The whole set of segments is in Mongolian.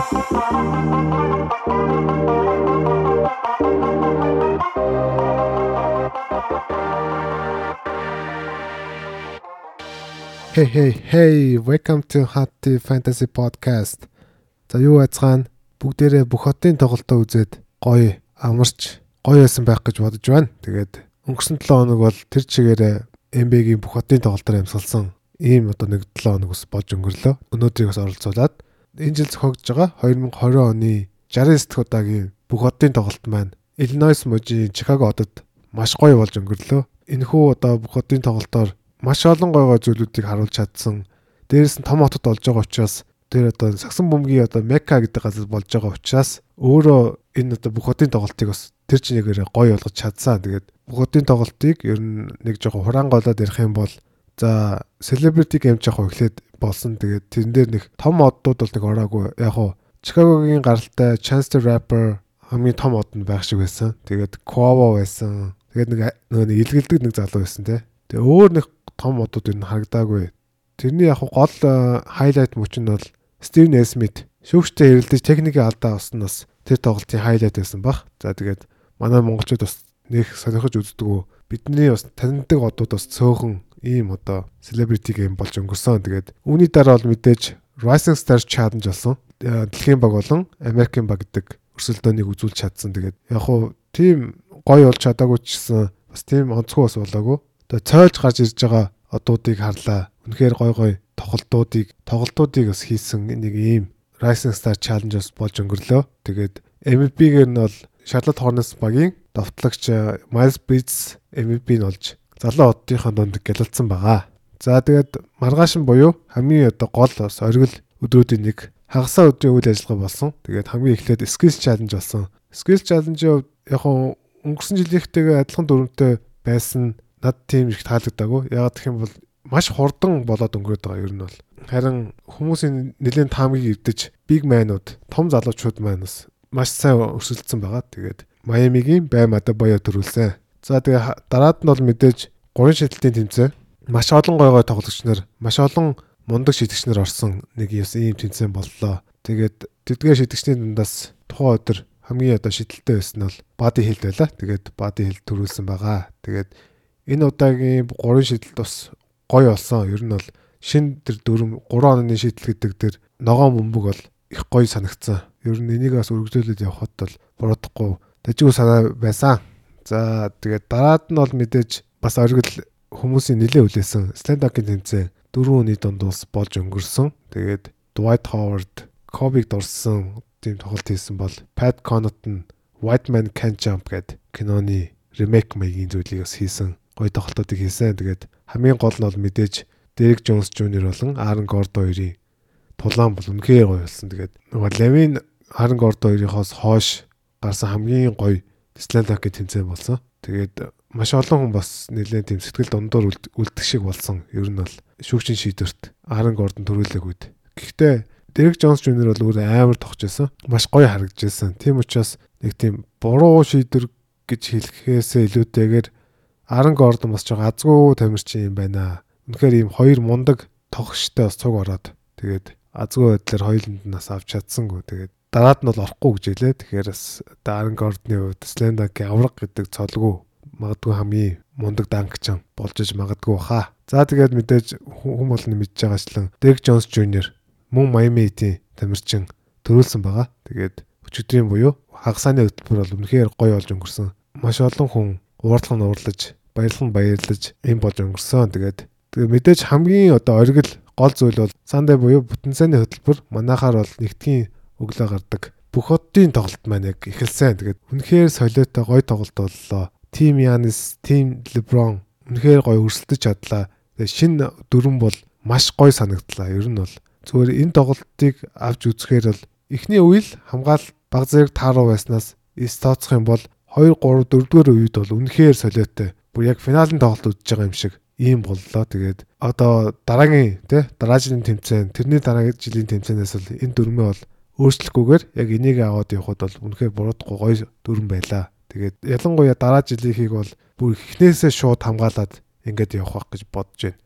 Hey hey hey welcome to Hot Fantasy Podcast. За юу яцгаана бүгдээрээ бүх хотын тоглолтоо үзээд гоё амарч гоё байсан байх гэж бодож байна. Тэгээд өнгөрсөн 7 хоног бол тэр чигээрээ NBA-гийн бүх хотын тоглолтоор амьсгалсан ийм одоо нэг 7 хоног ус болж өнгөрлөө. Өнөөдрийг бас оролцуулаад энэ жил зохиогдож байгаа 2020 оны 69 дахь удаагийн бүх хотын тоглолт маань Illinois мужийн Чикаго хотод маш гоё болж өнгөрлөө. Энэхүү одоо бүх хотын тоглолтоор маш олон гой гой зүйлүүдийг харуулж чадсан. Дээрээс нь том хотод болж байгаа учраас тэр одоо сагсан бөмбөгийн одоо Мека гэдэг газар болж байгаа учраас өөрөө энэ одоо бүх хотын тоглолтыг бас тэр чинээгээр гой болгож чадсан. Тэгээд бүх хотын тоглолтыг ер нь нэг жоохон хураанголоод ярих юм бол за celebrity game жоохон эхлээд болсон. Тэгээд тэрэн дээр нэг том оддууд бол нэг ороогүй. Яг хуу Чикагогийн гаралтай Chance the Rapper хамгийн том од нь байх шиг байсан. Тэгээд Quavo байсан. Тэгээд нэг нөгөө илгэлдэг нэг залуу байсан те. Тэгээ өөр нэг том одууд нь харагдаагүй. Тэрний яг гол хайлайт мөч нь бол Стив Несмит шүүгчтэй хэрэлдэж техникийн алдаа авсан нас тэр тоглолтын хайлайт байсан баг. За тэгээд манай монголчууд бас нэх сонирхож үздэг. Бидний бас таньдаг одууд бас цөөхөн ийм одоо celebrity game болж өнгөрсөн. Тэгээд үүний дараа бол мэдээж Rising Stars Challenge болсон. Дэлхийн баг болон Америкийн баг гэдэг өрсөлдөөнийг үзүүлж чадсан. Тэгээд яг хуу тийм гоё болж чадаагүй ч гэсэн бас тийм онцгой бас болоогүй. Тэгээ цойлж гарч ирж байгаа одуудыг харлаа. Үнэхээр гой гой тоглолтуудыг тоглолтуудыг бас хийсэн нэг ийм Rising Star Challenge-с болж өнгөрлөө. Тэгээд MVP-гээр нь бол Charlotte Hornets багийн довтлогч Miles Bridges MVP нь олж залуу оддынхаа дунд гялалцсан байгаа. За тэгээд маргааш нь буюу хамгийн одоо гол бас оргил өдрүүдийн нэг хагасаа өдрийн үйл ажиллагаа болсон. Тэгээд хамгийн эхлээд Skills Challenge болсон. Skills Challenge яг өнгөрсөн жилийнхтэйгээ адилхан дүрмтэй байсан над тийм их таалагдаагүй. Ягаад гэх юм бол маш хурдан болоод өнгөрөөд байгаа ер нь бол. Харин хүмүүсийн нэлээд таамгийг эвдэж big man-ууд, том залуучууд маань бас маш сайн өрсөлдсөн байгаа. Тэгээд Майамигийн баймаа боёо төрүүлсэн. За тэгээ дараад нь бол мэдээж гурван шидэлтийн тэмцээн маш олон гой гой тоглогч нар, маш олон мундаг шидэгч нар орсон нэг ийм тэмцээн боллоо. Тэгээд тэдгээр шидэгчдийн дундаас тухайн өдөр хамгийн одоо шидэлтэй байсан нь бол бади хилд байла. Тэгээд бади хилд төрүүлсэн байгаа. Тэгээд энэ удаагийн 3 шийдэлт бас гоё болсон. Ер нь бол шин тэр дөрөв 3 оны шийдэл гэдэг тэр ногоон бөмбөг бол их гоё санагдсан. Ер нь энийг бас өргөжлүүлээд явхад бол буруудахгүй тажиг санаа байсан. За тэгээд дараад нь бол мэдээж бас оргил хүмүүсийн нэлээ хүлээсэн stand-up-ийн тэмцээн дөрвөн өний донд ус болж өнгөрсөн. Тэгээд Dwight Howard, Kobe-г дурсан тийм тоглолт хийсэн бол Pat Connaughton White Man Can't Jump гэдэг киноны ремейк маягийн зүйлийг бас хийсэн гоё тоглолтуудыг хийсэн. Тэгээд хамгийн гол нь бол мэдээж Дерек Джонс Жуниор болон Аарон Гордо хоёрын тулаан бол үнэхээр гоё болсон. Тэгээд нөгөө Левин Аарон Гордо хоёрынхоос хойш гарсан хамгийн гоё Слендак гэх тэмцээн болсон. Тэгээд маш олон хүн бас нэлээд тийм сэтгэл дундуур үлдэх шиг болсон. Ер нь бол шүүгчийн шийдвэрт Аарон Гордон төрүүлээг үед. Гэхдээ Дерек Джонс Жуниор бол өөр амар тогч байсан. Маш гоё харагдаж байсан. Тийм учраас нэг тийм буруу шийдвэр гэж хэлэхээсээ илүүтэйгээр Аран Гордон бас жоо азгүй тамирчин юм байна. Үнэхээр ийм хоёр мундаг тогштой бас цуг ороод тэгээд азгүй байдлаар хоёуланд нас авч чадсангүй. Тэгээд дараад нь бол орохгүй гэж хэлээ. Тэгэхээр бас Аран Гордны хувьд Слендагийн авраг гэдэг цолгүй магадгүй хамгийн мундаг дангчин болж иж магадгүй хаа. За тэгээд мэдээж хүм болно мэдж байгаачлан Дерек Джонс Жуниор мөн Майами Heat-ийн тамирчин төрүүлсэн байгаа. Тэгээд өчигдрийн буюу хагасааны хөтөлбөр бол үнэхээр гоё болж өнгөрсөн. Маш олон хүн уурлах нь уурлаж баярлан баярлаж юм болж өнгөрсөн. Тэгээд тэгээ мэдээж хамгийн одоо оргил гол зүйл бол сандаа буюу бүтэн сайны хөтөлбөр манайхаар бол нэгдгийн өглөө гардаг. Бүх хотын тоглолт маань яг эхэлсэн. Тэгээд үнэхээр солиотой гоё тоглолт боллоо. Тим Янис, Тим Леброн үнэхээр гоё өрсөлдөж чадлаа. Тэгээд шинэ дөрөн бол маш гоё санагдлаа. Ер нь бол зүгээр энэ тоглолтыг авч үзэхээр бол эхний үйл хамгаал баг зэрэг тааруу байснаас эс тооцох юм бол 2 3 4 дугаар үед бол үнэхээр солиотой бүр яг финалийн тоглолт үзэж байгаа юм шиг ийм боллоо. Тэгээд одоо дараагийн тий дараагийн тэмцээн тэрний дараагийн жилийн тэмцээнээс л энэ дөрмөө бол өөрчлөхгүйгээр яг энийг аваад явхад бол үнэхээр буруудахгүй гоё дөрм байлаа. Тэгээд ялангуяа дараа жилийнхийг бол бүр эхнээсээ шууд хамгаалаад ингээд явах байх гэж бодож байна.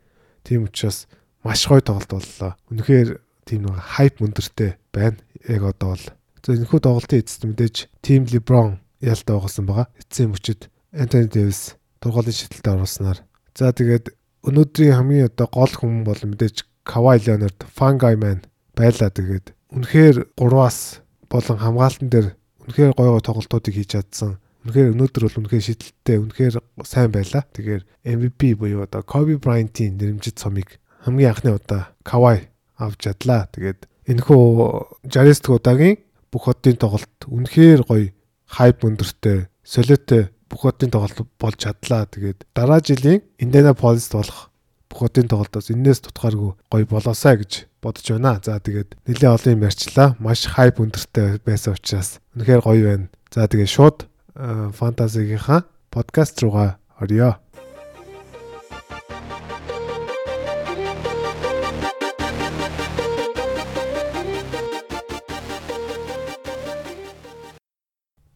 Тийм учраас маш гоё тоглолт боллоо. Үнэхээр тийм нэг хайп өндөртэй байна. Яг одоо бол энэхүү тоглолтын эцэст мэдээж Team LeBron ялтаа байгуулсан байгаа. Эцсийн мөчөд Anthony Davis тургуулын шидэлтэд оруулснаар за тэгээд өнөөдрийн хамгийн одоо гол хүн бол мэдээж Kawhi Leonard, Fungi Man байлаа тэгээд үнэхээр 3-аас болон хамгаалтан дээр үнэхээр гой гой тоглолтуудыг хийж чадсан. Үнэхээр өнөөдөр бол үнэхээр шидэлттэй, үнэхээр сайн байлаа. Тэгэхээр MVP буюу одоо Kobe Bryant-ийн нэрмжит цомыг хамгийн анхны удаа Kawhi авч чадлаа. Тэгээд энэхүү 60 дахь удаагийн бүх хотын тоглолт үнэхээр гоё хайп өндөртэй, солиотой бүх хотын тоглолт болж чадлаа. Тэгээд дараа жилийн Indianapolis болох бүх хотын тоглолтоос энээс тутгааргүй гоё болоосаа гэж бодож байна. За тэгээд нэлээд олон юм ярьчлаа. Маш хайп өндөртэй байсан учраас үнэхээр гоё байна. За тэгээд шууд фантазигийнхаа подкаст руугаа орё.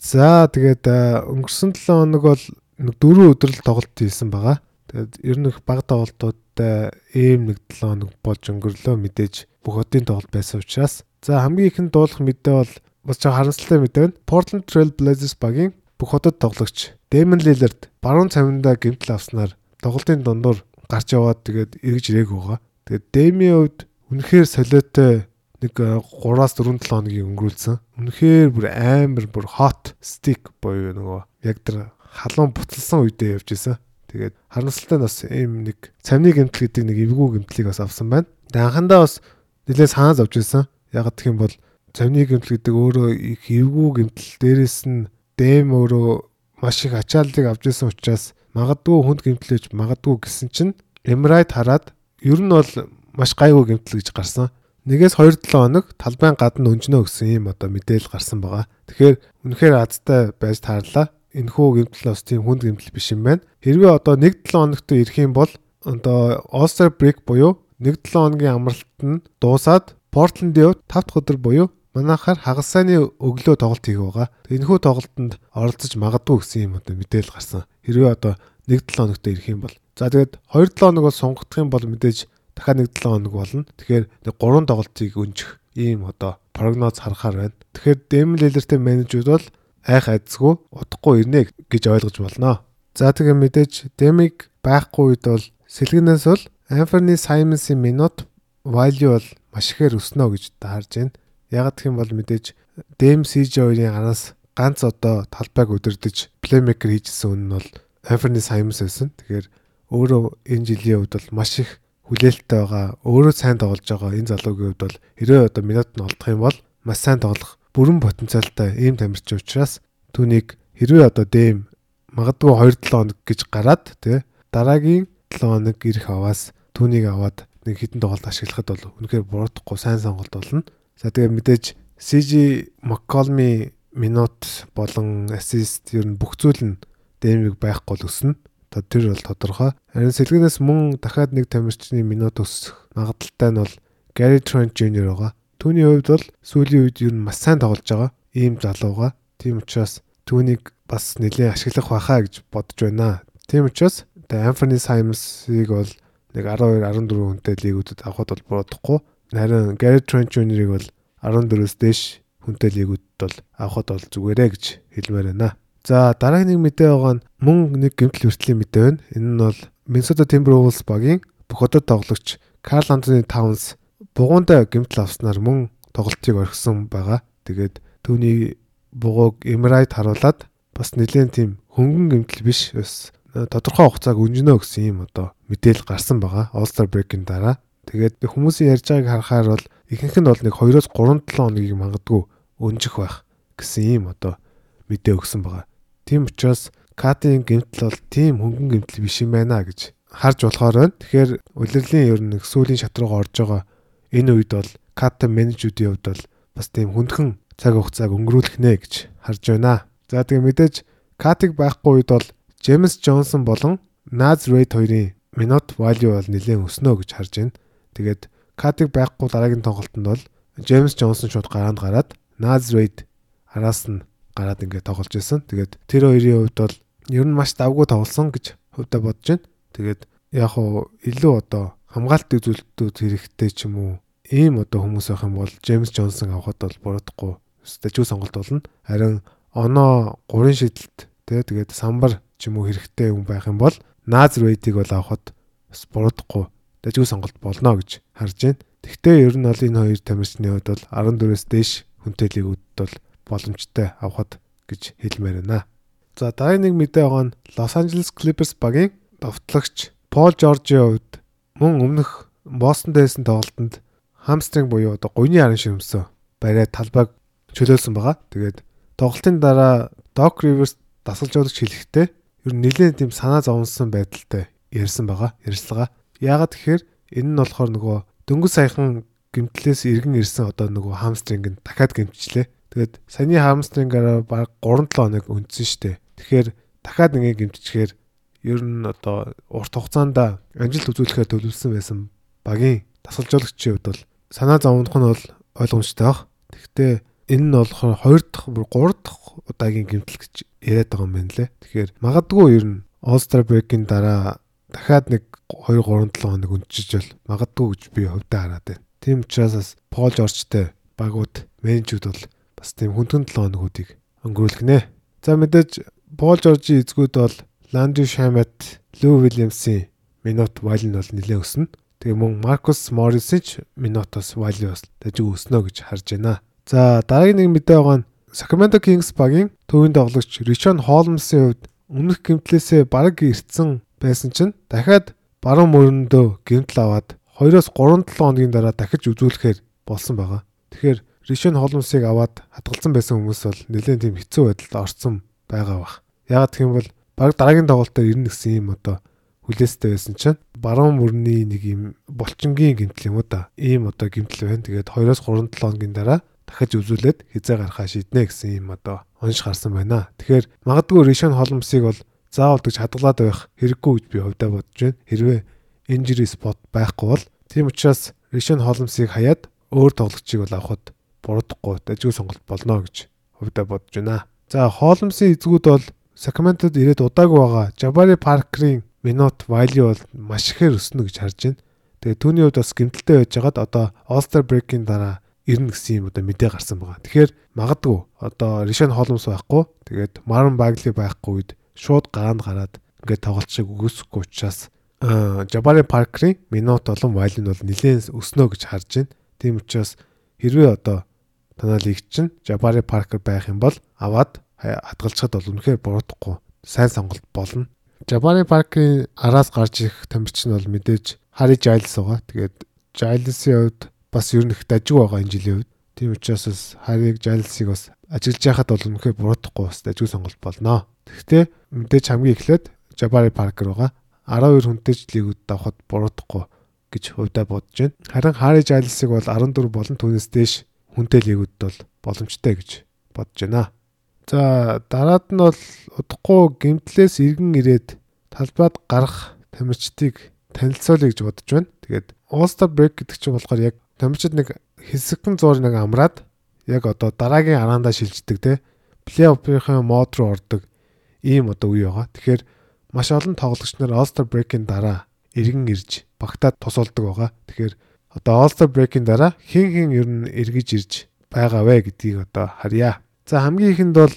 За тэгээд өнгөрсөн 7 хоног бол нэг 4 өдөр л тоглолт хийсэн байгаа. Тэгээд ер нь их баг тоглолтуудтай ийм нэг 7 хоног болж өнгөрлөө мэдээж бүх хотын тоглолт байсан учраас за хамгийн ихэнд дуулах мэдээ бол бас ч харамсалтай мэдээ байна. Portland Trail Blazers багийн бүх хотод тоглогч Damon Lillard баруун цаминдаа гэмтэл авснаар тоглолтын дундуур гарч яваад тэгээд эргэж ирээг байгаа. Тэгээд Dame-ийн хувьд үнэхээр солиотой нэг 3-аас 4 7 хоногийн өнгөрүүлсэн. Үнэхээр бүр амар бүр hot stick боيو нөгөө яг тэр халуун буцалсан үедээ явж исэн. Тэгээд харамсалтай бас ийм нэг цамны гэмтэл гэдэг нэг эвгүй гэмтлийг бас авсан байна. Тэгээд анхандаа бас нэлээд санаа зовж исэн. Яг гэх юм бол цамны гэмтэл гэдэг өөрөө их эвгүй гэмтэл дээрэс нь дэм өөрөө маш их ачааллыг авч исэн учраас магадгүй хүнд гэмтлэж магадгүй гэсэн чинь Эмрайт хараад ер нь бол маш гайгүй гэмтэл гэж гарсан. Нэгээс 2-7 хоног талбайн гадна өнжнө гэсэн ийм одоо мэдээлэл гарсан байгаа. Тэгэхээр үнэхээр азтай байж таарлаа. Энэхүү гэмтэл бас тийм хүнд гэмтэл биш юм байна. Хэрвээ одоо 1-7 хоногт ирэх юм бол одоо All-Star break буюу 1-7 хоногийн амралт нь дуусаад Portland-ийн 5 дахь өдөр буюу манайхаар хагасааны өглөө тоглолт хийх байгаа. Энэхүү тоглолтод оролцож магадгүй гэсэн юм одоо мэдээлэл гарсан. Хэрвээ одоо 1-7 хоногт ирэх юм бол за тэгээд 2-7 хоног бол сонгогдох юм бол мэдээж дахиад нэг 7 хоног болно. Тэгэхээр нэг 3 тоглолтыг өнжих ийм одоо прогноз харахаар байна. Тэгэхээр Дэм Лилертэй менежүүд бол айх айдсгүй удахгүй ирнэ гэж ойлгож болно. За тэгээ мэдээж Дэмиг байхгүй үед бол сэлгэнээс бол Anthony Simons-ийн минут value бол маш ихээр өснө гэж таарж байна. Яг гэх юм бол мэдээж Дэм CJ2-ийн араас ганц одоо талбайг өдөрдөж плеймейкер хийжсэн үн нь бол Anthony Simons байсан. Тэгэхээр өөрөө энэ жилийн хувьд бол маш их хүлээлттэй байгаа. Өөрөө сайн тоглож байгаа энэ залуугийн хувьд бол хэрвээ одоо минут нь олдох юм бол маш сайн тоглох бүрэн потенциалтай ийм тамирчин учраас түүнийг хэрвээ одоо дэм магадгүй 2-7 хоног гэж гараад тий дараагийн 7 хоног ирэх аваас түүнийг аваад нэг хитэн тоглолт ашиглахад бол үнэхээр буруутахгүй сайн сонголт болно. За тэгээ мэдээж CG McCollum минут болон ассист ер нь бүх зүйл нь дэмиг байхгүй л өснө тэр бол тодорхой. Харин сэлгэнээс мөн дахиад нэг тамирчны минут өсөх магадлалтай нь бол Gary Trent Jr. байгаа. Түүний хувьд бол сүүлийн үед ер нь маш сайн тоглож байгаа. Ийм залууга. Тийм учраас түүнийг бас нэлээд ашиглах байхаа гэж бодож байна. Тийм учраас Anthony Simons-ыг бол нэг 12 14 хүнтэй лигүүдэд авахд бол буруудахгүй. Харин Gary Trent Jr.-ыг бол 14-өөс дээш хүнтэй лигүүдэд бол авахд бол зүгээрээ гэж хэлмээр байна. За дараагийн нэг мэдээ байгаа нь мөн нэг гэмтэл хүртлийн мэдээ байна. Энэ нь бол Minnesota Timberwolves багийн бүх хотод тоглогч Carl Anthony Towns бугуунтай гэмтэл авснаар мөн тоглолтыг орхисон байгаа. Тэгээд түүний бугууг Emirates харуулад бас нэлээд тийм хөнгөн гэмтэл биш бас тодорхой хугацааг өнжинө гэсэн юм одоо мэдээлэл гарсан байгаа. All-Star break-ийн дараа. Тэгээд хүмүүсийн ярьж байгааг харахаар бол ихэнх нь бол нэг 2-3 7 хоногийн магадгүй өнжих байх гэсэн юм одоо мэдээ өгсөн байгаа. Тийм учраас Катын гэмтэл бол тийм хөнгөн гэмтэл биш юм байна гэж харж болохоор байна. Тэгэхээр улирлын ер нь сүүлийн шат руугаа орж байгаа энэ үед бол Катын менежүүдийн хувьд бол бас тийм хүндхэн цаг хугацааг өнгөрүүлэх нэ гэж харж байна. За тэгээ мэдээж Катиг байхгүй үед бол Джеймс Джонсон болон Наз Рейд хоёрын минут value бол нэлээд өснө гэж харж байна. Тэгээд Катиг байхгүй дараагийн тоглолтод бол Джеймс Джонсон шууд гараанд гараад Наз Рейд араас нь гараад ингээд тоглож исэн. Тэгээд тэр хоёрын хувьд бол ер нь маш давгүй тоглосон гэж хувьдаа бодож байна. Тэгээд яг хуу илүү одоо хамгаалтын зүйлтүүд хэрэгтэй ч юм уу ийм одоо хүмүүс байх юм бол Джеймс Джонсон авахд бол буруудахгүй стажуу сонголт болно. Харин оноо гурийн шидэлт тий тэгээд самбар ч юм уу хэрэгтэй хүн байх юм бол Назар Вейдийг бол авахд бас буруудахгүй стажуу сонголт болно гэж харж байна. Тэгвэл ер нь бол энэ хоёр тамирчны хувьд бол 14-өөс дээш хүнтэй лигүүдэд бол боломжтой авахд гэж хэлмээр байна. За дараагийн нэг мэдээ байгаа нь Los Angeles Clippers багийн довтлогч Пол Жоржийн хувьд мөн өмнөх Бостон дэсэн тоглолтод хамстринг буюу одоо гуйны харан ширмсэн бариад талбайг чөлөөлсөн байгаа. Тэгээд тоглолтын дараа Doc Rivers дасгалжуулагч хэлэхдээ ер нь нэлээд тийм санаа зовнсон байдалтай ярьсан байгаа. Ярьслага. Яагаад тэгэхээр энэ нь болохоор нөгөө дөнгөж саяхан гимтлээс иргэн ирсэн одоо нөгөө хамстринг нь дахиад гимчлээ. Тэгээд саяны хамстрингаараа баг 3-7 хоног үндсэн штэ. Тэгэхээр дахиад ингээ гимтчихээр ер нь одоо урт хугацаанд амжилт үзүүлэхээр төлөвлөсөн байсан багийн дасгалжуулагчийн хувьд бол санаа зовнох нь бол ойлгомжтой баг. Гэхдээ энэ нь болохоор 2 дахь, 3 дахь удаагийн гимтэл гэж яриад байгаа юм байна лээ. Тэгэхээр магадгүй ер нь All Star break-ийн дараа дахиад нэг 2 3 7 хоног өнчиж бол магадгүй гэж би хувьдаа хараад байна. Тийм учраас Пол Жоржтэй багууд менежүүд бол бас тийм хүндхэн 7 хоногуудыг өнгөрүүлэх нэ. За мэдээж Пол Жоржийн эзгүүд бол Ландри Шамат, Лүү Вильямсын минут вайл нь бол нэлээд өснө. Тэгээ мөн Маркус Моррисын ч минутаас вайли бас дажиг өснө гэж харж байна. За дараагийн нэг мэдээ байгаа нь Sacramento Kings багийн төвийн тоглогч Ришон Холмсын хувьд өмнөх гэмтлээсээ бараг ирцэн байсан чинь дахиад баруун мөрөндөө гэмтэл аваад 2-оос 3-7 хоногийн дараа дахиж үзүүлэхээр болсон байгаа. Тэгэхээр Ришон Холмсыг аваад хадгалсан байсан хүмүүс бол нэлээд тийм хэцүү байдалд орсон байгаа бах. Яагаад гэх юм бол баг дараагийн тоглолтоор ирнэ гэсэн юм одоо хүлээстэй байсан чинь баруун мөрний нэг юм булчингийн гэмтэл юм уу да. Ийм одоо гэмтэл байна. Тэгээд 2-оос 3-7 хоногийн дараа дахиж үзүүлээд хизээ гарахаа шийднэ гэсэн юм одоо онш гарсан байна. Тэгэхээр магадгүй Ришон Холмсыг бол заавал гэж хадгалаад байх хэрэггүй гэж би хувьдаа бодож байна. Хэрвээ injury spot байхгүй бол тийм учраас Ришон Холмсыг хаяад өөр тоглогчийг бол авахд буруудахгүй дажгүй сонголт болно гэж хувьдаа бодож байна. За Холмсын эзгүүд бол Сакраментод ирээд удаагүй байгаа. Жабари Паркерийн минут value бол маш ихээр өснө гэж харж байна. Тэгээ түүний хувьд бас гэмтэлтэй байж байгаад одоо All-Star break-ийн дараа ирнэ гэсэн юм одоо мэдээ гарсан байгаа. Тэгэхээр магадгүй одоо Ришан Холмс байхгүй. Тэгээд Марон Багли байхгүй үед шууд гараанд гараад ингээд тоглолцыг өгөөсөхгүй учраас Жабари Паркерийн минут болон value нь бол нэлээд өснө гэж харж байна. Тийм учраас хэрвээ одоо танаа лиг чинь Jabari Parker байх юм бол аваад хадгалцахад бол үнэхээр буруудахгүй сайн сонголт болно. Jabari Parker-ийн араас гарч ирэх тамирчин бол мэдээж Harry Giles байгаа. Тэгээд Giles-ийн хувьд бас ер нь их дажиг байгаа энэ жилийн хувьд. Тийм учраас бас Harry Giles-ийг бас ажиглаж яхад бол үнэхээр буруудахгүй бас дажиг сонголт болно. Тэгэхдээ мэдээж хамгийн эхлээд Jabari Parker байгаа. 12 хүнтэй ч лигүүд давхад буруудахгүй гэж хувьдаа бодож байна. Харин Harry Giles-ийг бол 14 болон түүнээс дээш хүнтэй лигүүд бол боломжтой гэж бодож байна. За дараад нь бол удахгүй гимтлээс иргэн ирээд талбайд гарах тамирчдыг танилцуулъя гэж бодож байна. Тэгээд All-Star Break гэдэг чинь болохоор яг тамирчид нэг хэсэгхэн зур нэг амраад яг одоо дараагийн араандаа шилждэг те плей-оффын мод руу ордог ийм одоо үе байгаа. Тэгэхээр маш олон тоглогч нар All-Star Break-ийн дараа иргэн ирж багтаад тусалдаг байгаа. Тэгэхээр одоо All Star break-ийн дараа хин хин ер нь эргэж ирж байгаа вэ гэдгийг одоо харьяа. За хамгийн ихэнд бол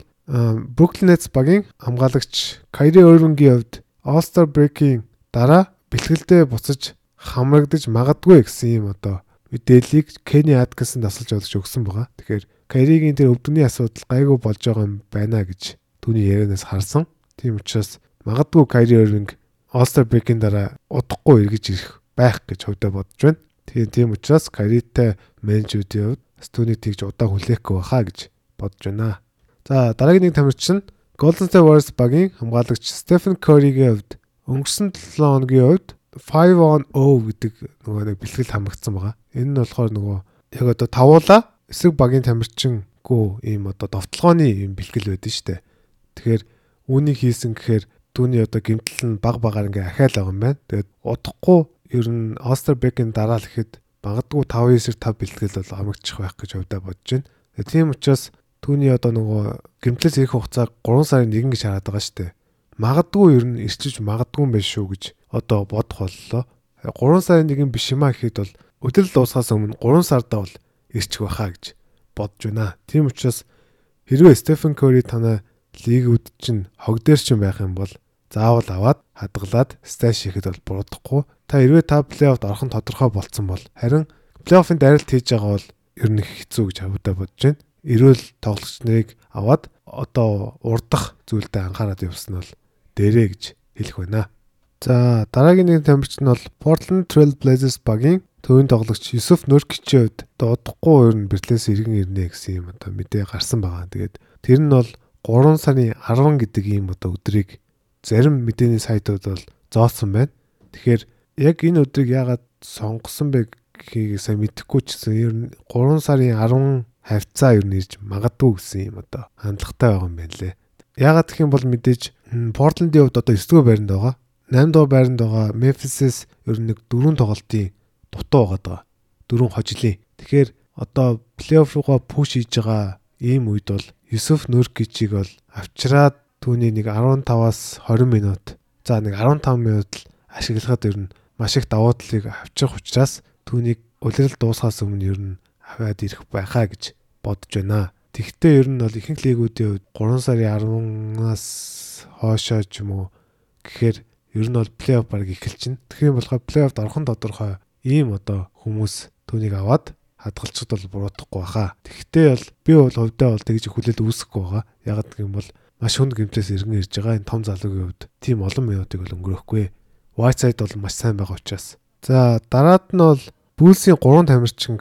Brooklyn Nets багийн хамгаалагч Kyrie Irving-ийн хувьд All Star break-ийн дараа бэлтгэлдээ буцаж хамрагдаж магадгүй гэсэн юм одоо мэдээллийг Kenny Atkinson дасалж олж өгсөн байгаа. Тэгэхээр Kyrie-гийн тэр өвдөгний асуудал гайгүй болж байгаа юм байна гэж түүний ярианаас харсан. Тийм учраас магадгүй Kyrie Irving All Star break-ийн дараа удахгүй эргэж ирэх байх гэж хувьдаа бодож байна. Тийм тийм учраас Каритай менежүүдийн хувьд Стүний тэгж удаан хүлээхгүй байхаа гэж бодож байна. За дараагийн нэг тамирчин Golden State Warriors багийн хамгаалагч Stephen Curry-гийн хувьд өнгөрсөн 7 хоногийн хувьд 5 on 0 гэдэг нөгөө нэг бэлтгэл хамрагдсан байгаа. Энэ нь болохоор нөгөө яг одоо тавуула эсрэг багийн тамирчингүй ийм одоо довтлогооны ийм бэлтгэл байдаг шүү дээ. Тэгэхээр үүнийг хийсэн гэхээр түүний одоо гимтэл нь баг багаар ингээ ахаал байгаа юм байна. Тэгээд удахгүй ер нь All-Star break-ийн дараа л ихэд магадгүй 5-9-ээр 5 бэлтгэл бол амрагдчих байх гэж хувьдаа бодож байна. Тийм учраас түүний одоо нөгөө гэмтлээс ирэх хугацаа 3 сарын 1 гэж хараад байгаа шүү дээ. Магадгүй ер нь ирчиж магадгүй юм биш шүү гэж одоо бодох боллоо. 3 сарын 1 биш юма гэхэд бол өдрөл дуусахаас өмнө 3 сардаа бол ирчих байхаа гэж бодж байна. Тийм учраас хэрвээ Стефен Кори танай лигүүд чинь хог дээр чинь байх юм бол заавал аваад хадгалаад сташ хийхэд бол буруудахгүй. Та хэрвээ та плей-оффд орох нь тодорхой болцсон бол харин плей-оффын дарилт хийж байгаа бол ер нь хэцүү гэж хавдаа бодож байна. Эрүүл тоглогч нарыг аваад одоо урдах зүйлдээ анхаарал явуулсан бол дээрээ гэж хэлэх байна. За дараагийн нэг тамирч нь бол Portland Trail Blazers багийн төвийн тоглогч Юсуф Нуркичийн хувьд дуудахгүй өөр нь бэрлээс иргэн ирнэ гэсэн юм одоо мэдээ гарсан байгаа. Тэгээд тэр нь бол 3 сарын 10 гэдэг ийм одоо өдрийг зарим мэдээний сайтууд бол зооцсон байна. Тэгэхээр яг энэ өдрийг яагаад сонгосон бэ гэхийг сайн мэдэхгүй ч гэсэн ер нь 3 сарын 10 хавцаа ер нь ирж магадгүй гэсэн юм одоо хандлагатай байгаа юм байна лээ. Яагаад гэх юм бол мэдээж Портландын хувьд одоо 9 дугаар байранд байгаа. 8 дугаар байранд байгаа Memphis-с ер нь нэг дөрөв тоглолтын дутуу байгаа. Дөрөв хожлын. Тэгэхээр одоо плей-офф руугаа пуш хийж байгаа ийм үед бол Юсуф Нуркичийг бол авчираад түүний нэг 15-аас 20 минут за нэг 15 минут л ашиглахад ер нь маш их давуу талыг авчих учраас түүнийг улирал дуусахаас өмнө ер нь аваад ирэх байхаа гэж бодож байна. Тэгвэл ер нь бол ихэнх лигүүдийн хувьд 3 сарын 10-аас хоошоо ч юм уу гэхээр ер нь бол плей-офф баг эхэлчихнэ. Тэгэхээр юм болохоо плей-оффд орхон тодорхой ийм одоо хүмүүс түүнийг аваад хадгалчд бол буруудахгүй баха. Тэгвэл бол би бол хувьдаа бол тэгж хүлээл үүсэхгүй байгаа. Яг гэм бол маш хүнд гэмтээс иргэн ирж байгаа энэ том залуугийн хувьд тийм олон минутыг бол өнгөрөөхгүй. Whiteside бол маш сайн байгаа учраас. За дараад нь бол Bulls-ийн 3 тамирчин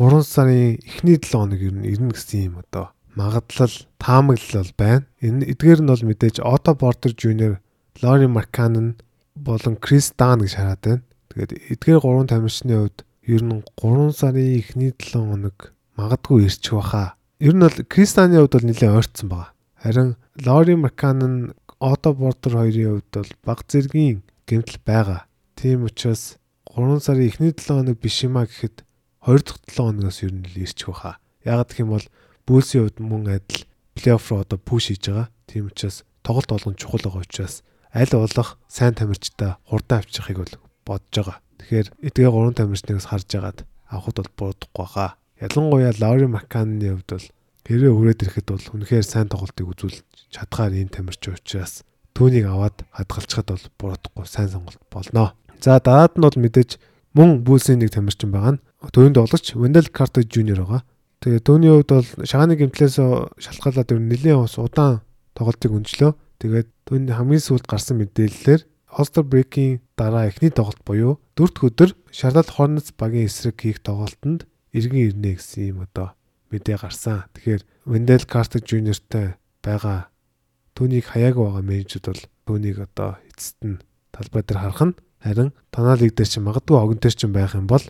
3 сарын эхний 7 хоног ер нь ирнэ гэсэн юм одоо магадлал таамаглал байна. Энэ эдгээр нь бол мэдээж Otto Porter Jr, Lori Markkanen болон Chris Dunn гэж хараад байна. Тэгээд эдгээр гурван тамирчны хувьд ер нь 3 сарын эхний 7 хоног магадгүй ирчих баха. Ер нь бол Chris Dunn-ы хувьд бол нэлээд ойртсон байгаа. Харин Lori Markkanen, Otto Porter хоёрын хувьд бол баг зэргийн гэмтэл байгаа. Тийм учраас 3 сарын эхний 7 хоног биш юма гэхэд 2 дахь 7 хоногоос ер нь л ирчих واخа. Яагаад гэх юм бол Бүлсийн хувьд мөн адил плей-офф руу одоо пуш хийж байгаа. Тийм учраас тоглолт болгон чухал байгаа учраас аль болох сайн тамирчтай хурдан авчихыг бол бодож байгаа. Тэгэхээр эдгээ 3 тамирчнаас харж агаад авахд бол буруудахгүй хаа. Ялангуяа Лаури Макканны хувьд бол хэрэг хүрээд ирэхэд бол үнэхээр сайн тоглолтыг үзүүлж чадхаар энэ тамирч учраас түүнийг аваад хадгалчихад бол буруудахгүй сайн сонголт болно. За дараад нь бол мэдээж мөн Бүлсийн нэг тамирчин байгаа нь төвөнд тоглогч Wendell Carter Jr. байгаа. Тэгээ төвний хувьд бол шагааны гимтлээс шалтгаалаад ер нь нэлийн ус удаан тоглолтыг өнжлөө. Тэгээд түүний хамгийн сүүлд гарсан мэдээллээр All-Star Break-ийн дараа эхний тоглолт буюу дөрөвт өдөр Charlotte Hornets багийн эсрэг хийх тоглолтод иргэн ирнэ гэсэн юм одоо мэдээ гарсан. Тэгэхээр Wendell Carter Jr.тэй байгаа түүнийг хаяагүй байгаа менежүүд бол түүнийг одоо эцэст нь талбай дээр харах нь харин танаа лиг дээр чинь магадгүй огон дээр чинь байх юм бол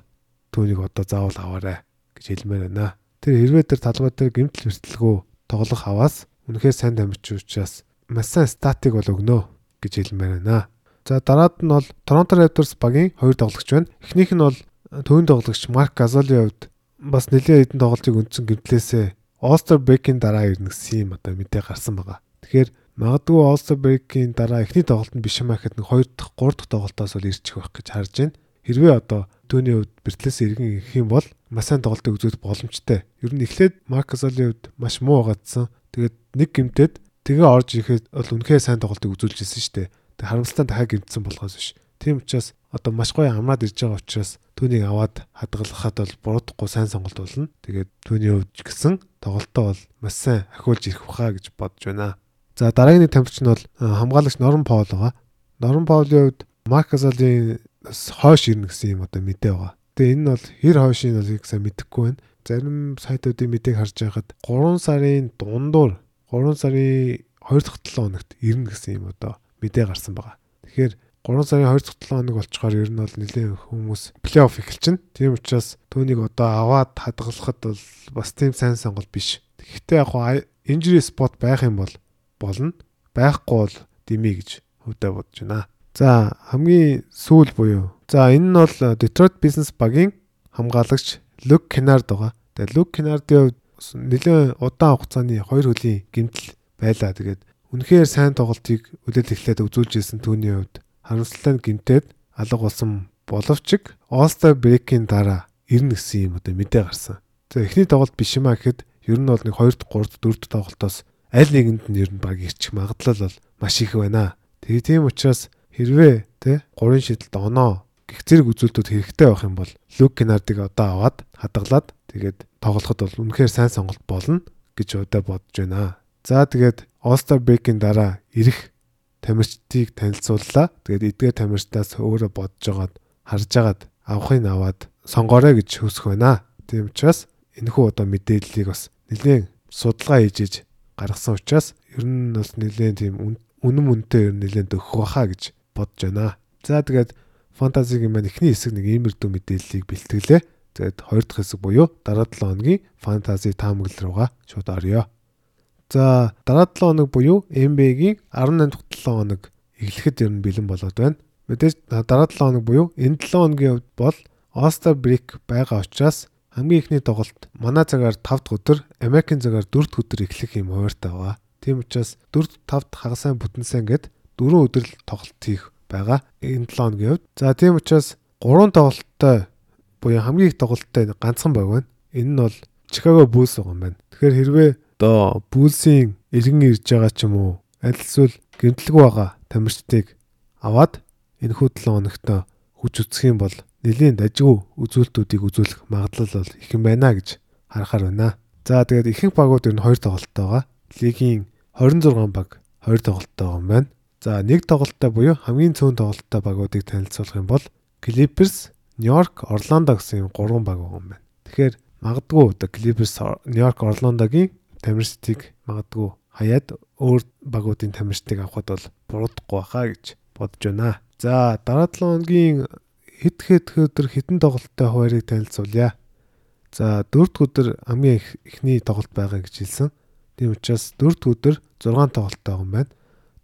түүнийг одоо заавал аваарай гэж хэлмээр байна. Тэр хэрвээ тэр талбай дээр гэмтэл бэртэлгүй тоглох аваас үнэхээр сайн тамирч учраас маш сайн статик бол өгнө гэж хэлмээр байна. За дараад нь бол Toronto Raptors багийн хоёр тоглогч байна. Эхнийх нь бол төвийн тоглогч Марк Газолийн хувьд бас нэлээд хэдэн тоглолтыг үндсэн гэмтлээсээ All-Star Break-ийн дараа ирнэ гэсэн юм одоо мэдээ гарсан байгаа. Тэгэхээр магадгүй All-Star Break-ийн дараа эхний тоглолтод биш юм ахэд нэг 2 дахь 3 дахь тоглолтоос бол ирчих байх гэж харж байна. Хэрвээ одоо түүний хувьд бэртлээс иргэн ирэх юм бол маш сайн тоглолтыг үзүүлэх боломжтой. Ер нь эхлээд Марк Газолийн хувьд маш муу байгаадсан. Тэгээд нэг гимтээд тэгээ орж ирэхэд бол үнэхээр сайн тоглолтыг үзүүлж ирсэн шүү дээ. Тэг харамсалтай дахиад гимтсэн болохоос биш. Тийм учраас одоо маш гоё амраад ирж байгаа учраас түүнийг аваад хадгалахад бол буруудахгүй сайн сонголт болно. Тэгээд түүний хувьд ч гэсэн тоглолтоо бол маш сайн ахиулж ирэх баха гэж бодож байна. За дараагийн нэг тамирч нь бол хамгаалагч Норм Паул байгаа. Норм Паулын хувьд Марк Газолийн хойш ирнэ гэсэн юм одоо мэдээ байгаа. Тэгээ энэ нь бол хэр хойшийн бол их сайн мэдэхгүй байна. Зарим сайтуудын мэдээг харж байхад 3 сарын дундуур 3 сарын 2 дахь 7 хоногт ирнэ гэсэн юм одоо мэдээ гарсан байгаа. Тэгэхээр 3 сарын 2 дахь 7 хоног болчоор ер нь бол нэлээд хүмүүс плей-офф эхэлчихнэ. Тийм учраас түүнийг одоо аваад хадгалахад бол бас тийм сайн сонголт биш. Тэгэхдээ яг гоо injury spot байх юм бол болно. Байхгүй бол димий гэж хөвдөө бодож байна. За хамгийн сүүл буюу За энэ нь бол э, Detroit Business багийн хамгаалагч Luke Kennard байгаа. Тэгээ Luke Kennard-ийн хувьд нэлээд удаан хугацааны хоёр хөлийн гэмтэл байлаа. Тэгээд үнэхээр сайн тоглолтыг үлээл эхлээд үзүүлж ирсэн түүний хувьд харамсалтай гэмтээд алга болсон боловч All-Star Break-ийн дараа ирнэ гэсэн юм одоо мэдээ гарсан. За эхний тоглолт биш юмаа гэхэд ер нь бол нэг 2-р, 3-р, 4-р тоглолтоос аль нэгэнд нь ер нь баг ирчих магадлал бол маш их байна. Тэгээ тийм учраас хэрвээ тэ 3 шидэлт оноо гих зэрэг үзүүлэлтүүд хэрэгтэй байх юм бол Люк Кенардыг одоо аваад хадгалаад тэгээд тоглоход бол үнэхээр сайн сонголт болно гэж удаа бодож байна. За тэгээд All-Star Break-ийн дараа ирэх тамирчдыг танилцууллаа. Тэгээд эдгээр тамирчдаас өөрөө бодож байгаад харж агаад авахыг аваад сонгоорой гэж хүсэх байна. Тийм учраас энэхүү одоо мэдээллийг бас нэлээд судалгаа хийж гаргасан учраас ер нь бас нэлээд тийм үнэн мөнтэй ер нь нэлээд өгөх баха гэж бодож байна. За тэгээд фэнтезигийн маань эхний хэсэг нэг иймэрдүү мэдээллийг бэлтгэлээ. Тэгээд хоёр дахь хэсэг буюу дараа 7 хоногийн фэнтези таамаглал руугаа шууд орё. За дараа 7 хоног буюу NBA-гийн 18 дахь 7 хоног эхлэхэд ер нь бэлэн болоод байна. Мэдээж дараа 7 хоног буюу энэ 7 хоногийн хувьд бол All-Star Break байгаа учраас хамгийн ихний тоглолт манай цагаар 5 дахь өдөр, Америкийн цагаар 4 дахь өдөр эхлэх юм хуваартай байгаа. Тийм учраас 4 5 дахь хагасаа бүтэнсэн гэд 4 өдөр л тоглолт хийх байгаа энэ 7 хоногийн хувьд. За тийм учраас 3 тоглолттой буюу хамгийн их тоглолттой ганцхан баг байна. Энэ нь бол Chicago Bulls байгаа юм байна. Тэгэхээр хэрвээ одоо Булсийн иргэн ирж байгаа ч юм уу аль эсвэл гэмтлэг байгаа тамирчдыг аваад энэ хүү 7 хоногт хүч үсэх юм бол нэлийн дажгүй үзүүлэлтүүдийг үзүүлэх магадлал бол их юм байна гэж харахаар байна. За тэгээд ихэнх багууд ер нь 2 тоглолттой байгаа. Лигийн 26 баг 2 тоглолттой байгаа юм байна. За нэг тоглолттой буюу хамгийн цөөн тоглолттой багуудыг танилцуулах юм бол Clippers, York, Orlando гэсэн юм 3 баг байгаа юм байна. Тэгэхээр магадгүй Clippers, York, Orlando-гийн тамирчдыг магадгүй хаяад өөр багуудын тамирчдыг авахд бол буруудахгүй хаа гэж бодож байна. За дараа 7 хоногийн хэд хэд өдөр хитэн тоглолттой хуваарийг танилцуулъя. За дөрөвд өдөр хамгийн их ихний тоглолт байгаа гэж хэлсэн. Тийм учраас дөрөвд өдөр 6 тоглолттой байгаа юм байна.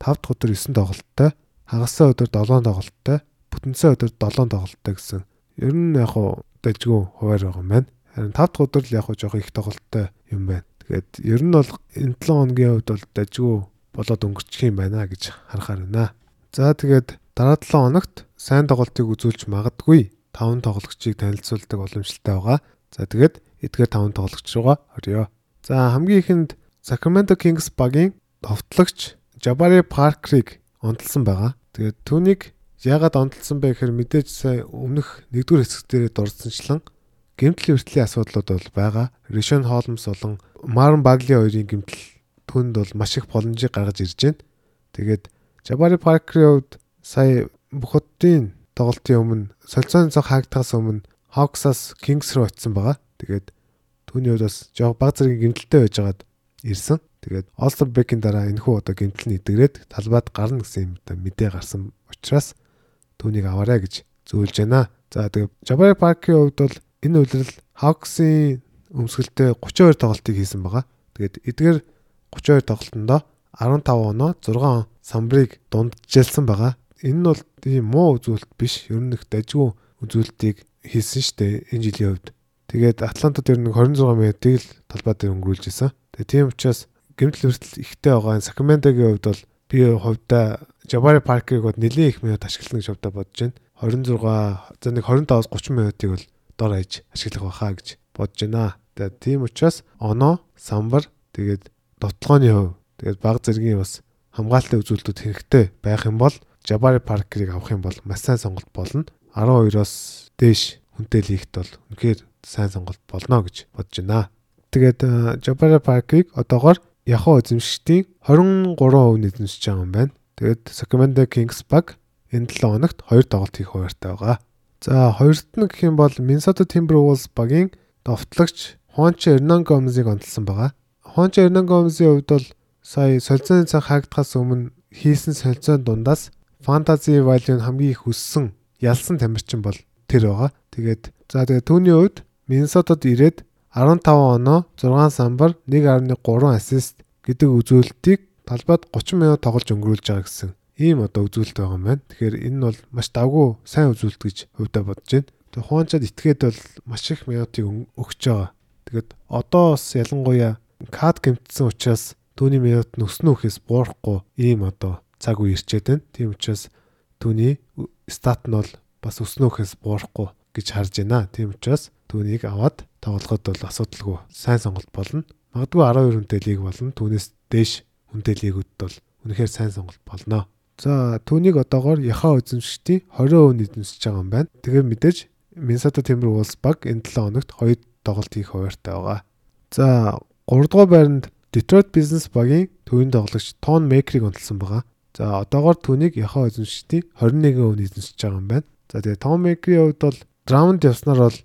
5 дахь өдөр 9 тоглолттой, хагасаа өдөр 7 тоглолттой, бүтэнсээ өдөр 7 тоглолттой гэсэн. Ер нь яг хуу дажгүй хуваар байгаа юм байна. Харин 5 дахь өдөр л яг хуу жоох их тоглолттой юм байна. Тэгээд ер нь бол энэ 7 хоногийн хувьд бол дажгүй болоод өнгөрчих юм байна гэж харахаар байна. За тэгээд дараа 7 хоногт сайн тоглолтыг үзүүлж магадгүй 5 тоглогчийг танилцуулдаг боломжтой байгаа. За тэгээд эдгээр 5 тоглогч руугаа орё. За хамгийн ихэнд Sacramento Kings багийн товтлогч Jabari Parker-ыг онцлсан байгаа. Тэгээд түүнийг яагаад онцлсан бэ гэхээр мэдээж сая өмнөх нэгдүгээр хэсэг дээрээ дурдсанчлан гэмтэл хүртлийн асуудлууд бол байгаа. Rishon Holmes болон Marvin Bagley хоёрын гэмтэл түнд бол маш их боломжийг гаргаж ирж байна. Тэгээд Jabari Parker-ийн хувьд сая бүхотдын тоглолтын өмнө солилцооны цаг хаагдахаас өмнө Hawks-аас Kings руу очисон байгаа. Тэгээд түүний хувьд бас жоо баг зэргийн гэмтэлтэй байжгаад ирсэн. Тэгээд All-Star Break-ийн дараа энэхүү одоо гэмтэл нь идэгрээд талбайд гарна гэсэн юм мэдээ гарсан учраас түүнийг аваарай гэж зөвлөж байна. За тэгээд Jabari Parker-ийн хувьд бол Энэ үйлрэл Hawks-ийн өмсгөлтэй 32 тоглолтыг хийсэн байгаа. Тэгээд эдгээр 32 тоглолтондоо 15 оноо 6 самбрыг дундчилсан байгаа. Энэ нь бол тийм муу үзүүлэлт биш. Ер нь их дажгүй үзүүлэлтийг хийсэн шүү дээ энэ жилийн хувьд. Тэгээд Атлантад ер нь 26 минутыг л талбай дээр өнгөрүүлж исэн. Тэгээд тийм учраас гэмтэл хүртэл ихтэй байгаа Сакраментогийн хувьд бол би хувьдаа Jabari Parker-ыг бол нэлээд их минут ашиглана гэж хувьдаа бодож байна. 26 за нэг 25-аас 30 минутыг бол дор хаяж ашиглах байхаа гэж бодож байна. Тэгээд тийм учраас оноо, самбар тэгээд дотлооны хувь тэгээд баг зэргийн бас хамгаалалтын үзүүлэлтүүд хэрэгтэй байх юм бол Jabari Parker-ыг авах юм бол маш сайн сонголт болно. 12-оос дээш хүнтэй лигт бол үнэхээр сайн сонголт болно гэж бодож байна. Тэгээд Jabari Parker-ыг одоогоор Yahoo эзэмшигчдийн 23% эзэмшиж байгаа юм байна. Тэгээд Sacramento Kings баг энэ 7 хоногт 2 тоглолт хийх хуваартай байгаа. За хоёрт нь гэх юм бол Minnesota Timberwolves багийн довтлогч Juancho Hernangomez-ыг онцлсан байгаа. Juancho Hernangomez-ийн хувьд бол сая солилцооны цаг хаагдахаас өмнө хийсэн солилцооны дундаас fantasy value нь хамгийн их өссөн ялсан тамирчин бол тэр байгаа. Тэгээд за тэгээд түүний хувьд Minnesota-д ирээд 15 оноо 6 самбар 1.3 ассист гэдэг үзүүлэлтийг талбайд 30 минут тоглож өнгөрүүлж байгаа гэсэн ийм одоо үзүүлэлт байгаа юм байна. Тэгэхээр энэ нь бол маш давгүй сайн үзүүлэлт гэж хувьдаа бодож байна. Тэгээ хуанчаад итгээд бол маш их минутыг өгч байгаа. Тэгээд одоо бас ялангуяа кад гэмтсэн учраас түүний минут нь өснө үхээс буурахгүй ийм одоо цаг үе ирчээд байна. Тийм учраас түүний стат нь бол бас өснө үхээс буурахгүй гэж харж байна. Тийм учраас түүнийг аваад тоглоход бол асуудалгүй сайн сонголт болно. Магадгүй 12 хүнтэй лиг болно. Түүнээс дээш хүнтэй лигүүд бол үнэхээр сайн сонголт болно. За түүнийг одоогоор яхаа эзэмшигчдийн 20% эзэмшиж байгаа юм байна. Тэгээ мэдээж Minnesota Timberwolves баг энэ 7 хоногт хоёр тоглолт хийх хуваартай байгаа. За 3 дугаар байранд Detroit Business багийн төвийн тоглогч Ton Maker-ыг онцлсан байгаа. За одоогоор түүнийг яхаа эзэмшигчдийн 21% эзэмшиж байгаа юм байна. За тэгээ Tom Maker-ийн хувьд бол раунд явснаар бол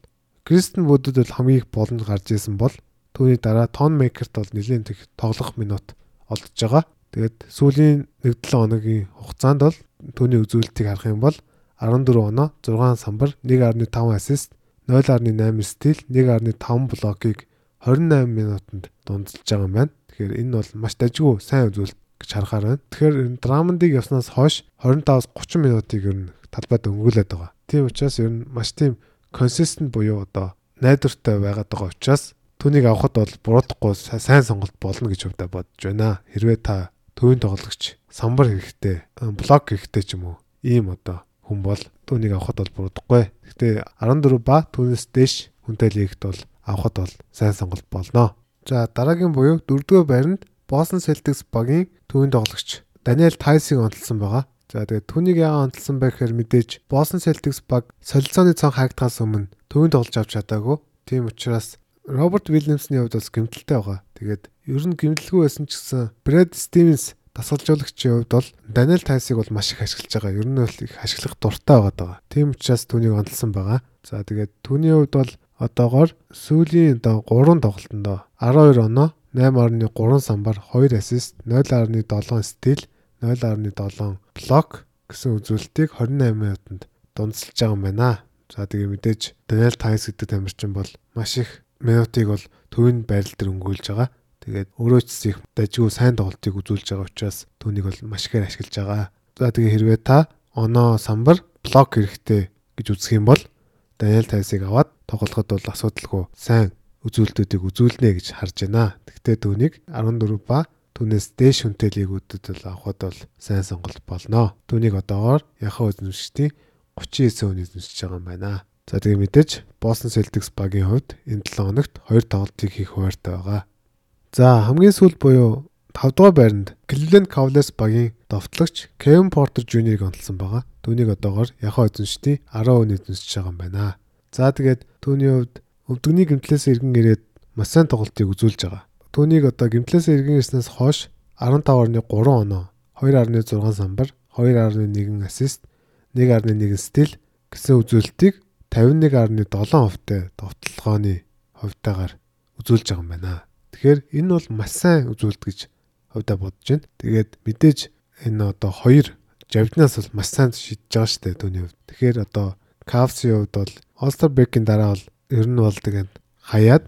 Кристен Вудд бол хамгийн их боломж гарч исэн бол түүний дараа Ton Maker-т бол нэлээд их тоглох минут олдож байгаа. Тэгээд сүүлийн 1-7 хоногийн хугацаанд бол түүний үзүүлэлтийг харах юм бол 14 оноо 6 самбар 1.5 ассист 0.8 стил 1.5 блокийг 28 минутанд дундалж байгаа юм байна. Тэгэхээр энэ бол маш дажгүй сайн үзүүлэлт гэж харахаар байна. Тэгэхээр драмандыг явснаас хойш 25-аас 30 минутыг ер нь талбайд өнгөрүүлээд байгаа. Тийм учраас ер нь маш тийм консистент буюу одоо найдвартай байгаад байгаа учраас түүнийг авахд бол буруудахгүй сайн сонголт болно гэж хувьдаа бодож байна. Хэрвээ та төвийн тоглогч самбар хэрэгтэй, блок хэрэгтэй ч юм уу. Ийм одоо хүн бол түүнийг авахд бол буруудахгүй. Гэхдээ 14 ба түүнээс дээш хүнтэй лигт бол авахд бол сайн сонголт болно. За дараагийн буюу дөрөвдүгээр байранд Boston Celtics багийн төвийн тоглогч Даниэл Тайсыг онцлсан байгаа. За тэгээд түүнийг яагаад онцлсан бэ гэхээр мэдээж Boston Celtics баг солилцооны цонх хаагдахаас өмнө төвийн тоглож авч чадаагүй. Тийм учраас Роберт Вильямсны хувьд бас гэмтэлтэй байгаа. Тэгээд ер нь гэмтэлгүй байсан ч гэсэн Брэд Стивенс дасгалжуулагчийн хувьд бол Даниэл Тайсыг бол маш их ашиглаж байгаа. Ер нь бол их ашиглах дуртай байгаа. Тийм учраас түүнийг онцлсан байгаа. За тэгээд түүний хувьд бол одоогоор сүүлийн одоо 3 тоглолтонд 12 оноо 8.3 самбар 2 ассист 0.7 стил 0.7 блок гэсэн үзүүлэлтийг 28 минутанд дундсалж байгаа юм байна. За тэгээ мэдээж Даниэл Тайс гэдэг тамирчин бол маш их минутыг бол төвийн байрал дээр өнгөрүүлж байгаа. Тэгээд өөрөө ч их дажгүй сайн тоглолтыг үзүүлж байгаа учраас түүнийг бол маш ихээр ашиглаж байгаа. За тэгээ хэрвээ та оноо самбар блок хэрэгтэй гэж үзэх юм бол Даниэл Тайсыг аваад тоглоход бол асуудалгүй сайн үзүүлэлтүүдийг үзүүлнэ гэж харж байна. Тэгвэл түүнийг 14 ба түүнээс дээш хүнтэй лигүүдэд бол авахд бол сайн сонголт болно. Түүнийг одоогоор яхаа эзэмшигчдийн 39% эзэмшиж байгаа юм байна. За тэгээ мэдээж Boston Celtics багийн хувьд энэ 7 хоногт 2 тоглолтыг хийх хуваартай байгаа. За хамгийн сүүл буюу 5 дугаар байранд Cleveland Cavaliers багийн довтлогч Kevin Porter Jr-ыг онцлсан байгаа. Түүнийг одоогоор яхаа эзэмшдийн 10% эзэмшиж байгаа юм байна. За тэгээд түүний хувьд өвдөгний гэмтлээс иргэн ирээд маш сайн тоглолтыг үзүүлж байгаа. Түүнийг одоо гэмтлээс иргэн ирснээс хойш 15.3 оноо, 2.6 самбар, 2.1 ассист, 1.1 стил гэсэн үзүүлэлтийг 51.7%-тай довтлогооны хувьтаагаар үзүүлж байгаа юм байна. Тэгэхээр энэ бол маш сайн үзүүлэлт гэж хувьдаа бодож байна. Тэгээд мэдээж энэ одоо хоёр жавднаас бол маш сайн шийдэж байгаа шүү дээ түүний хувьд. Тэгэхээр одоо Cavs-ийн хувьд бол All-Star break-ийн дараа бол ер нь бол тэгээд хаяад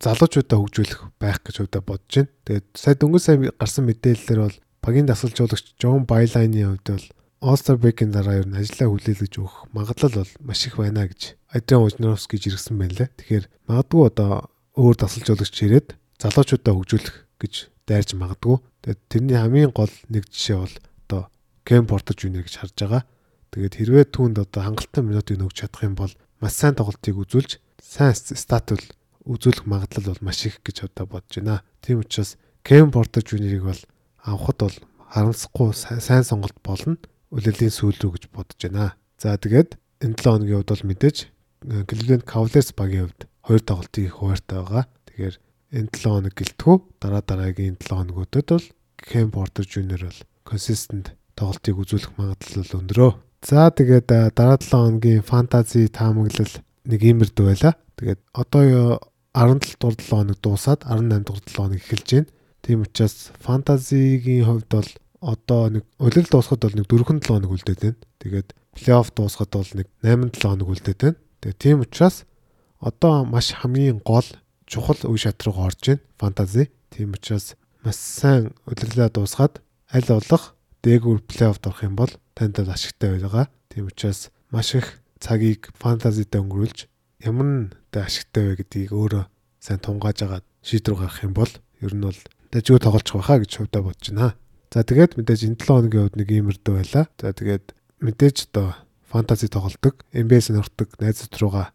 залуучуудаа хөгжүүлэх байх гэж хувьдаа бодож байна. Тэгээд сая дөнгөж сая гарсан мэдээлэлээр бол багийн дасгалжуулагч John Byline-ийн хувьд бол All-Star break-ийн дараа ер нь ажлаа хүлээлгэж өгөх магадлал бол маш их байна гэж Адриан Вожнаровский жиргсэн байна лээ. Тэгэхээр магадгүй одоо өөр дасгалжуулагч ирээд залуучуудаа хөгжүүлэх гэж дайрч магадгүй. Тэгээд тэрний хамгийн гол нэг жишээ бол одоо Кен Портер Жуниор гэж харж байгаа. Тэгээд хэрвээ түүнд одоо хангалттай минутыг нөгж чадах юм бол маш сайн тоглолтыг үзүүлж сайн статул үзүүлэх магадлал бол маш их гэж одоо бодож байна. Тийм учраас Кен Портер Жуниорыг бол авахд бол харамсахгүй сайн сонголт болно үлэлийн сүүл рүү гэж бодож байна. За тэгээд энэ 7 хоногийн хувьд бол мэдээж Cleveland Cavaliers багийн хувьд хоёр тоглолтын хуваартай байгаа. Тэгэхээр энэ 7 хоног гэлтгүү дараа дараагийн 7 хоногудад бол Cam Porter Jr бол consistent тоглолтыг үзүүлэх магадлал өндөрөө. За тэгээд дараа 7 хоногийн fantasy таамаглал нэг иймэрд байла. Тэгээд одоо 17 дугаар 7 хоног дуусаад 18 дугаар 7 хоног эхэлж байна. Тийм учраас фантазигийн хувьд бол одоо нэг улирал дуусахад бол нэг 4-7 хоног үлдээд байна. Тэгээд плей-офф дуусахад бол нэг 8-7 хоног үлдээд байна. Тэгээд тийм учраас одоо маш хамгийн гол чухал үе шат руу орж байна фэнтези. Тийм учраас маш сайн улирлаа дуусгаад аль болох дээгүүр плей-офф орох юм бол танд ашигтай байгаа. Тийм учраас маш их цагийг фэнтезидээ өнгөрүүлж ямар нэ ашигтай вэ гэдгийг өөрөө сайн тунгааж агаад шийдвэр гаргах юм бол ер нь бол дэжгүй тоглож байхаа гэж хувьдаа бодож байна. За тэгээд мэдээж энэ 7 хоногийн хувьд нэг иймэрдүү байла. За тэгээд мэдээж одоо фэнтези тоглолдог, NBA сонирхдаг найзууд руугаа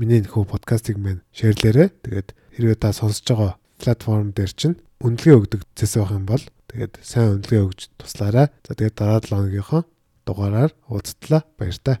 миний нөхөө подкастыг минь шеэрлээрэй. Тэгээд хэрвээ та сонсож байгаа платформ дээр чинь үнэлгээ өгдөг зэс байх юм бол тэгээд сайн үнэлгээ өгж туслаарай. За тэгээд дараа 7 хоногийнхоо дугаараар уулзтлаа. Баяр таа.